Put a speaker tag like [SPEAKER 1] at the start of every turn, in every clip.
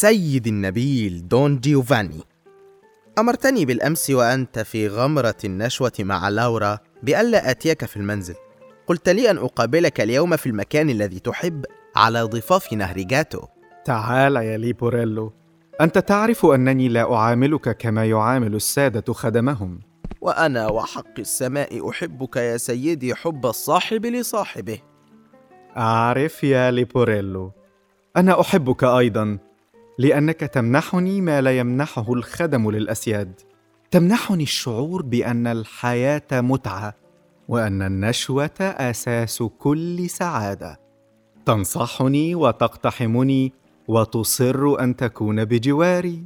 [SPEAKER 1] سيد النبيل دون جيوفاني. أمرتني بالأمس وأنت في غمرة النشوة مع لورا بألا آتيك في المنزل. قلت لي أن أقابلك اليوم في المكان الذي تحب على ضفاف نهر جاتو.
[SPEAKER 2] تعال يا ليبوريلو. أنت تعرف أنني لا أعاملك كما يعامل السادة خدمهم.
[SPEAKER 1] وأنا وحق السماء أحبك يا سيدي حب الصاحب لصاحبه.
[SPEAKER 2] أعرف يا ليبوريلو. أنا أحبك أيضا. لأنك تمنحني ما لا يمنحه الخدم للأسياد. تمنحني الشعور بأن الحياة متعة وأن النشوة أساس كل سعادة. تنصحني وتقتحمني وتصر أن تكون بجواري.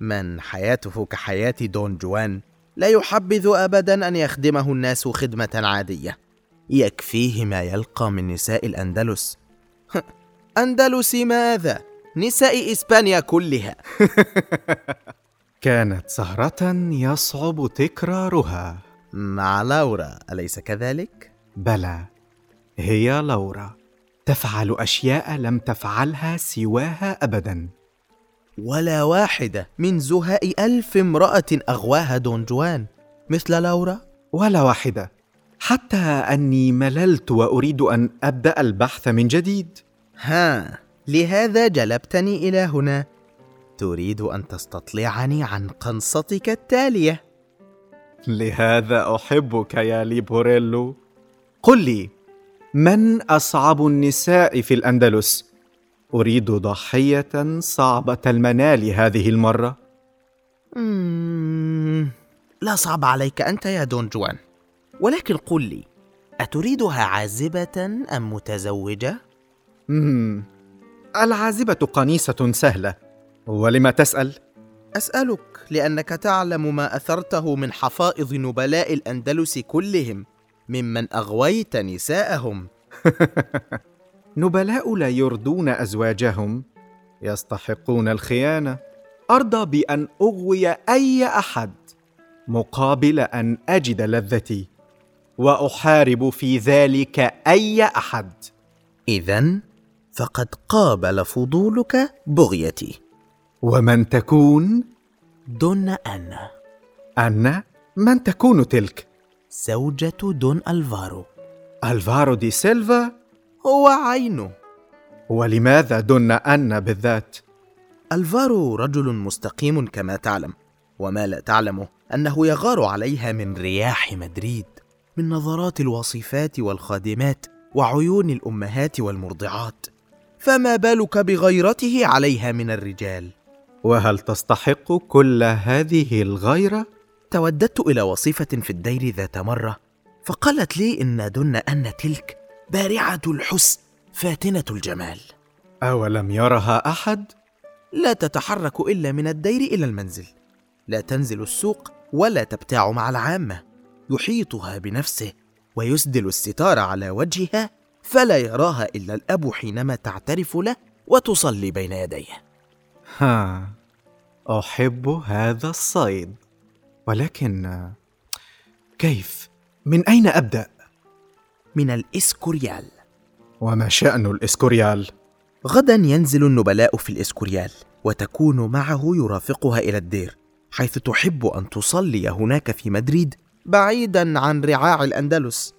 [SPEAKER 1] من حياته كحياة دون جوان لا يحبذ أبدا أن يخدمه الناس خدمة عادية. يكفيه ما يلقى من نساء الأندلس. أندلس ماذا؟ نساء إسبانيا كلها.
[SPEAKER 2] كانت سهرة يصعب تكرارها.
[SPEAKER 1] مع لورا أليس كذلك؟
[SPEAKER 2] بلى هي لورا. تفعل أشياء لم تفعلها سواها أبدا.
[SPEAKER 1] ولا واحدة من زهاء ألف امرأة أغواها دون جوان. مثل لورا؟
[SPEAKER 2] ولا واحدة. حتى أني مللت وأريد أن أبدأ البحث من جديد.
[SPEAKER 1] ها لهذا جلبتني إلى هنا تريد أن تستطلعني عن قنصتك التالية
[SPEAKER 2] لهذا أحبك يا ليبوريلو قل لي من أصعب النساء في الأندلس؟ أريد ضحية صعبة المنال هذه المرة
[SPEAKER 1] مم... لا صعب عليك أنت يا دون جوان ولكن قل لي أتريدها عازبة أم متزوجة؟
[SPEAKER 2] مم. العازبة قنيصة سهلة. ولم تسأل؟
[SPEAKER 1] أسألك لأنك تعلم ما أثرته من حفائظ نبلاء الأندلس كلهم ممن أغويت نساءهم.
[SPEAKER 2] نبلاء لا يرضون أزواجهم. يستحقون الخيانة. أرضى بأن أغوي أي أحد مقابل أن أجد لذتي. وأحارب في ذلك أي أحد.
[SPEAKER 1] إذا فقد قابل فضولك بغيتي
[SPEAKER 2] ومن تكون؟
[SPEAKER 1] دون أنا
[SPEAKER 2] أنا؟ من تكون تلك؟
[SPEAKER 1] زوجة دون ألفارو
[SPEAKER 2] ألفارو دي سيلفا؟
[SPEAKER 1] هو عينه
[SPEAKER 2] ولماذا دون أن بالذات؟
[SPEAKER 1] ألفارو رجل مستقيم كما تعلم وما لا تعلمه أنه يغار عليها من رياح مدريد من نظرات الوصيفات والخادمات وعيون الأمهات والمرضعات فما بالك بغيرته عليها من الرجال
[SPEAKER 2] وهل تستحق كل هذه الغيرة؟
[SPEAKER 1] توددت إلى وصيفة في الدير ذات مرة فقالت لي إن دن أن تلك بارعة الحسن فاتنة الجمال
[SPEAKER 2] أولم يرها أحد؟
[SPEAKER 1] لا تتحرك إلا من الدير إلى المنزل لا تنزل السوق ولا تبتاع مع العامة يحيطها بنفسه ويسدل الستار على وجهها فلا يراها إلا الأب حينما تعترف له وتصلي بين يديه
[SPEAKER 2] ها أحب هذا الصيد ولكن كيف؟ من أين أبدأ؟
[SPEAKER 1] من الإسكوريال
[SPEAKER 2] وما شأن الإسكوريال؟
[SPEAKER 1] غدا ينزل النبلاء في الإسكوريال وتكون معه يرافقها إلى الدير حيث تحب أن تصلي هناك في مدريد بعيدا عن رعاع الأندلس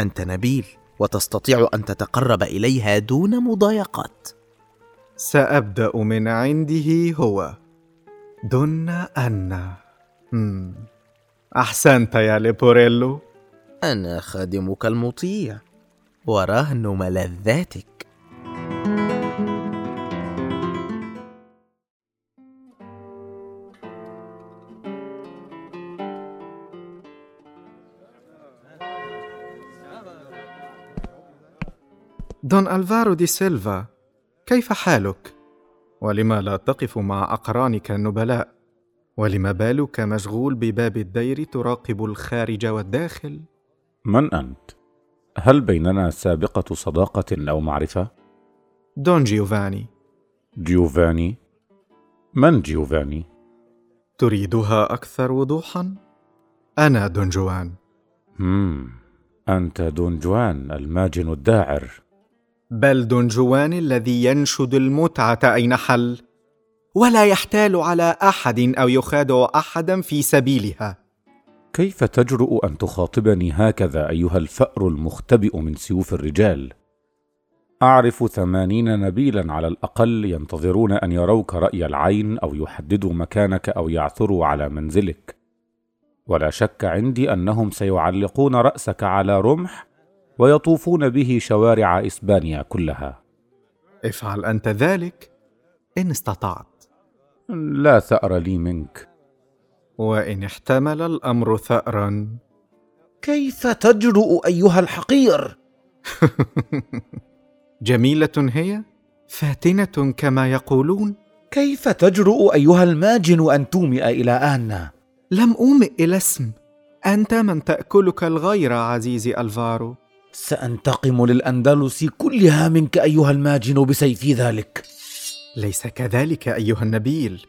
[SPEAKER 1] أنت نبيل وتستطيع أن تتقرب إليها دون مضايقات.
[SPEAKER 2] سأبدأ من عنده هو. دون أن. أحسنت يا ليبوريلو.
[SPEAKER 1] أنا خادمك المطيع. ورهن ملذاتك.
[SPEAKER 2] دون ألفارو دي سيلفا كيف حالك؟ ولما لا تقف مع أقرانك النبلاء؟ ولما بالك مشغول بباب الدير تراقب الخارج والداخل؟
[SPEAKER 3] من أنت؟ هل بيننا سابقة صداقة أو معرفة؟
[SPEAKER 2] دون جيوفاني
[SPEAKER 3] جيوفاني؟ من جيوفاني؟
[SPEAKER 2] تريدها أكثر وضوحا؟ أنا دون جوان
[SPEAKER 3] مم. أنت دون جوان الماجن الداعر
[SPEAKER 2] بل دون جوان الذي ينشد المتعة أين حل؟ ولا يحتال على أحد أو يخادع أحدا في سبيلها.
[SPEAKER 3] كيف تجرؤ أن تخاطبني هكذا أيها الفأر المختبئ من سيوف الرجال؟ أعرف ثمانين نبيلا على الأقل ينتظرون أن يروك رأي العين أو يحددوا مكانك أو يعثروا على منزلك. ولا شك عندي أنهم سيعلقون رأسك على رمح ويطوفون به شوارع إسبانيا كلها.
[SPEAKER 2] افعل أنت ذلك إن استطعت.
[SPEAKER 3] لا ثأر لي منك.
[SPEAKER 2] وإن احتمل الأمر ثأرا.
[SPEAKER 1] كيف تجرؤ أيها الحقير؟
[SPEAKER 2] جميلة هي فاتنة كما يقولون.
[SPEAKER 1] كيف تجرؤ أيها الماجن أن تومئ إلى أنا
[SPEAKER 2] لم أومئ إلى اسم. أنت من تأكلك الغيره عزيزي ألفارو.
[SPEAKER 1] سأنتقم للأندلس كلها منك أيها الماجن بسيفي ذلك.
[SPEAKER 2] ليس كذلك أيها النبيل.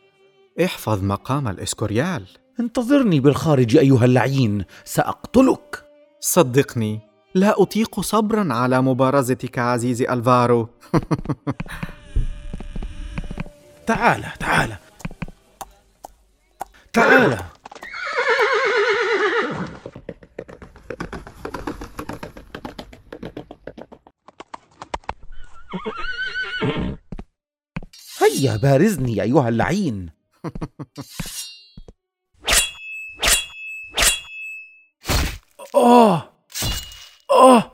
[SPEAKER 2] احفظ مقام الإسكوريال.
[SPEAKER 1] انتظرني بالخارج أيها اللعين سأقتلك.
[SPEAKER 2] صدقني لا أطيق صبرا على مبارزتك عزيزي ألفارو.
[SPEAKER 1] تعال تعال. تعال. هيا بارزني أيها اللعين. آه. آه.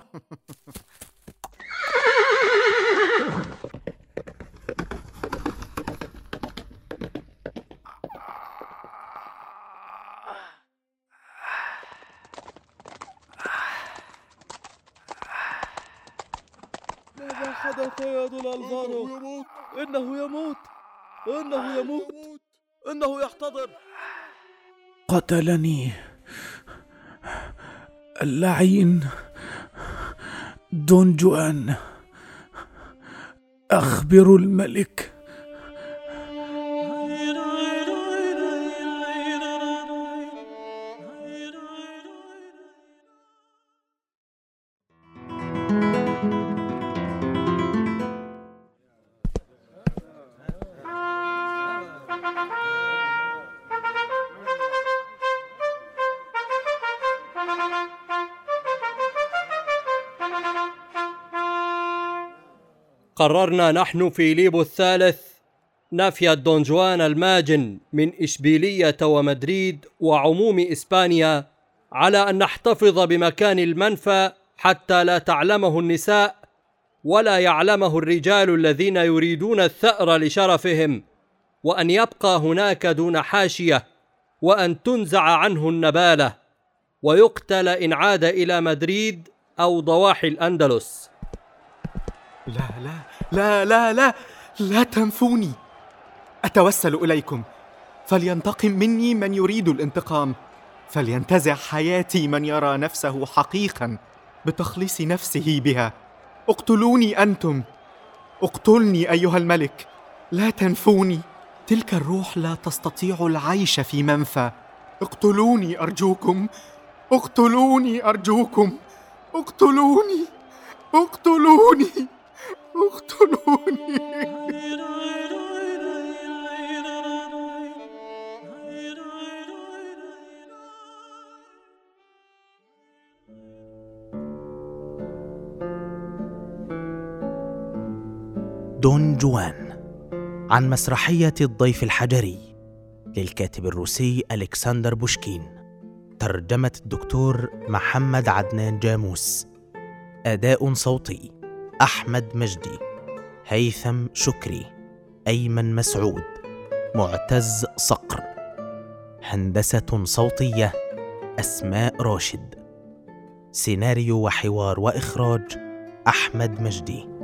[SPEAKER 4] ماذا حدث يا دول الفارو إنه يموت. إنه يموت. إنه يحتضر.
[SPEAKER 1] قتلني. اللعين. دون جوان أخبر الملك.
[SPEAKER 4] قررنا نحن في ليبو الثالث نفي الدونجوان الماجن من إشبيلية ومدريد وعموم إسبانيا على أن نحتفظ بمكان المنفى حتى لا تعلمه النساء ولا يعلمه الرجال الذين يريدون الثأر لشرفهم وأن يبقى هناك دون حاشية وأن تنزع عنه النبالة ويقتل إن عاد إلى مدريد أو ضواحي الأندلس.
[SPEAKER 2] لا لا لا لا لا لا تنفوني. أتوسل إليكم. فلينتقم مني من يريد الانتقام. فلينتزع حياتي من يرى نفسه حقيقا بتخليص نفسه بها. اقتلوني أنتم. اقتلني أيها الملك. لا تنفوني. تلك الروح لا تستطيع العيش في منفى. اقتلوني أرجوكم. اقتلوني أرجوكم. اقتلوني. اقتلوني. اقتلوني.
[SPEAKER 1] دون جوان عن مسرحية الضيف الحجري للكاتب الروسي ألكسندر بوشكين ترجمة الدكتور محمد عدنان جاموس أداء صوتي. أحمد مجدي هيثم شكري أيمن مسعود معتز صقر هندسة صوتية أسماء راشد سيناريو وحوار وإخراج أحمد مجدي.